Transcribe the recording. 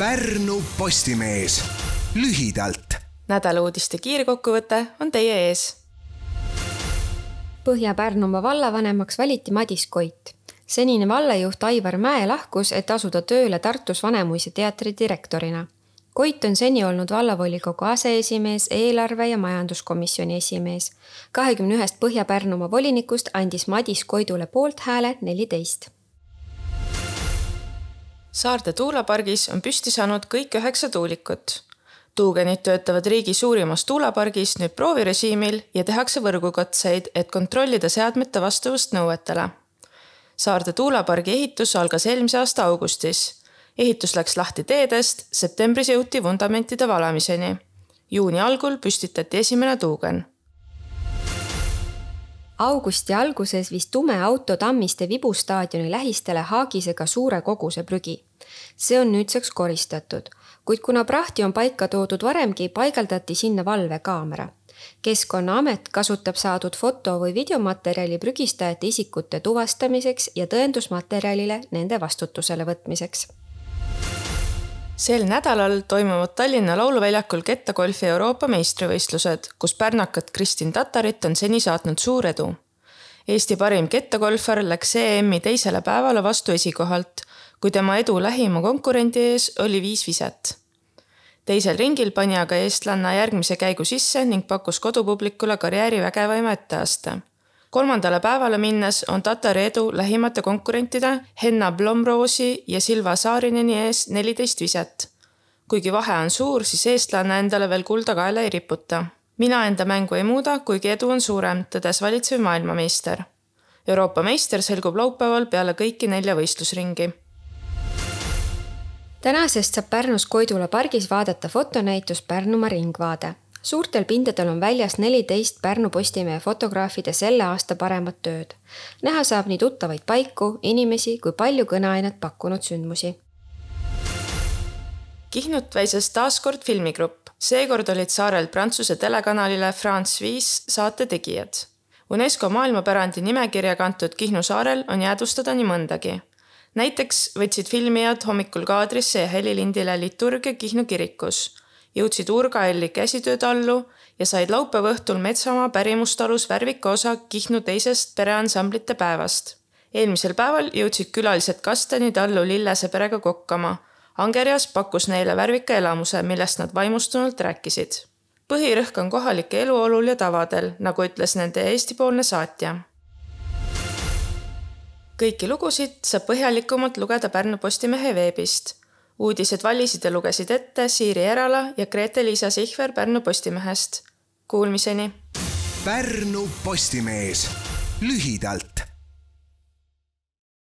Pärnu Postimees lühidalt. nädala uudiste kiirkokkuvõte on teie ees. Põhja-Pärnumaa vallavanemaks valiti Madis Koit. senine vallajuht Aivar Mäe lahkus, et asuda tööle Tartus Vanemuise teatri direktorina. Koit on seni olnud vallavolikogu aseesimees, eelarve ja majanduskomisjoni esimees. kahekümne ühest Põhja-Pärnumaa volinikust andis Madis Koidule poolthääle neliteist Saarde tuulepargis on püsti saanud kõik üheksa tuulikut. tuugenid töötavad riigi suurimas tuulepargis nüüd proovirežiimil ja tehakse võrgukatseid, et kontrollida seadmete vastavust nõuetele. Saarde tuulepargi ehitus algas eelmise aasta augustis. ehitus läks lahti teedest, septembris jõuti vundamentide valamiseni. juuni algul püstitati esimene tuugen augusti alguses viis tume auto Tammiste Vibu staadioni lähistele haagisega suure koguse prügi. See on nüüdseks koristatud, kuid kuna prahti on paika toodud varemgi, paigaldati sinna valvekaamera. keskkonnaamet kasutab saadud foto või videomaterjali prügistajate isikute tuvastamiseks ja tõendusmaterjalile nende vastutusele võtmiseks sel nädalal toimuvad Tallinna Lauluväljakul kettagolfi Euroopa meistrivõistlused, kus pärnakat Kristin Tatarit on seni saatnud suur edu. Eesti parim kettagolfar läks EM-i teisele päevale vastu esikohalt, kui tema edu lähima konkurendi ees oli viis viset. teisel ringil pani aga eestlanna järgmise käigu sisse ning pakkus kodupublikule karjääri vägevaima etteaste kolmandale päevale minnes on Tatari edu lähimate konkurentide Henna Blomroosi ja Silva Saarineni ees neliteist viset. kuigi vahe on suur, siis eestlane endale veel kulda kaela ei riputa. mina enda mängu ei muuda, kuigi edu on suurem, tõdes valitsev maailmameister. Euroopa meister selgub laupäeval peale kõiki nelja võistlusringi tänasest saab Pärnus Koidula pargis vaadata fotonäitust Pärnumaa ringvaade suurtel pindadel on väljas neliteist Pärnu Postimehe fotograafide selle aasta paremat tööd. näha saab nii tuttavaid paiku, inimesi kui palju kõneainet pakkunud sündmusi. Kihnut väises taas kord filmigrupp. seekord olid saarel Prantsuse telekanalile France Viis saate tegijad. UNESCO maailmapärandi nimekirja kantud Kihnu saarel on jäädvustada nii mõndagi. Näiteks võtsid filmijad hommikul kaadrisse ja helilindile liturgia Kihnu kirikus jõudsid Urga-Elli käsitöötallu ja said laupäeva õhtul Metsamaa pärimustalus värvika osa Kihnu teisest pereansamblite päevast. eelmisel päeval jõudsid külalised Kastani tallu Lillese perega kokkama. Angerjas pakkus neile värvika elamuse, millest nad vaimustunult rääkisid. põhirõhk on kohalike eluolul ja tavadel, nagu ütles nende Eesti-poolne saatja kõiki lugusid saab põhjalikumalt lugeda Pärnu Postimehe veebist uudised valisid ja lugesid ette Siiri Erala ja Grete-Liisa Sihver Pärnu Postimehest. Kuulmiseni. Pärnu Postimees lühidalt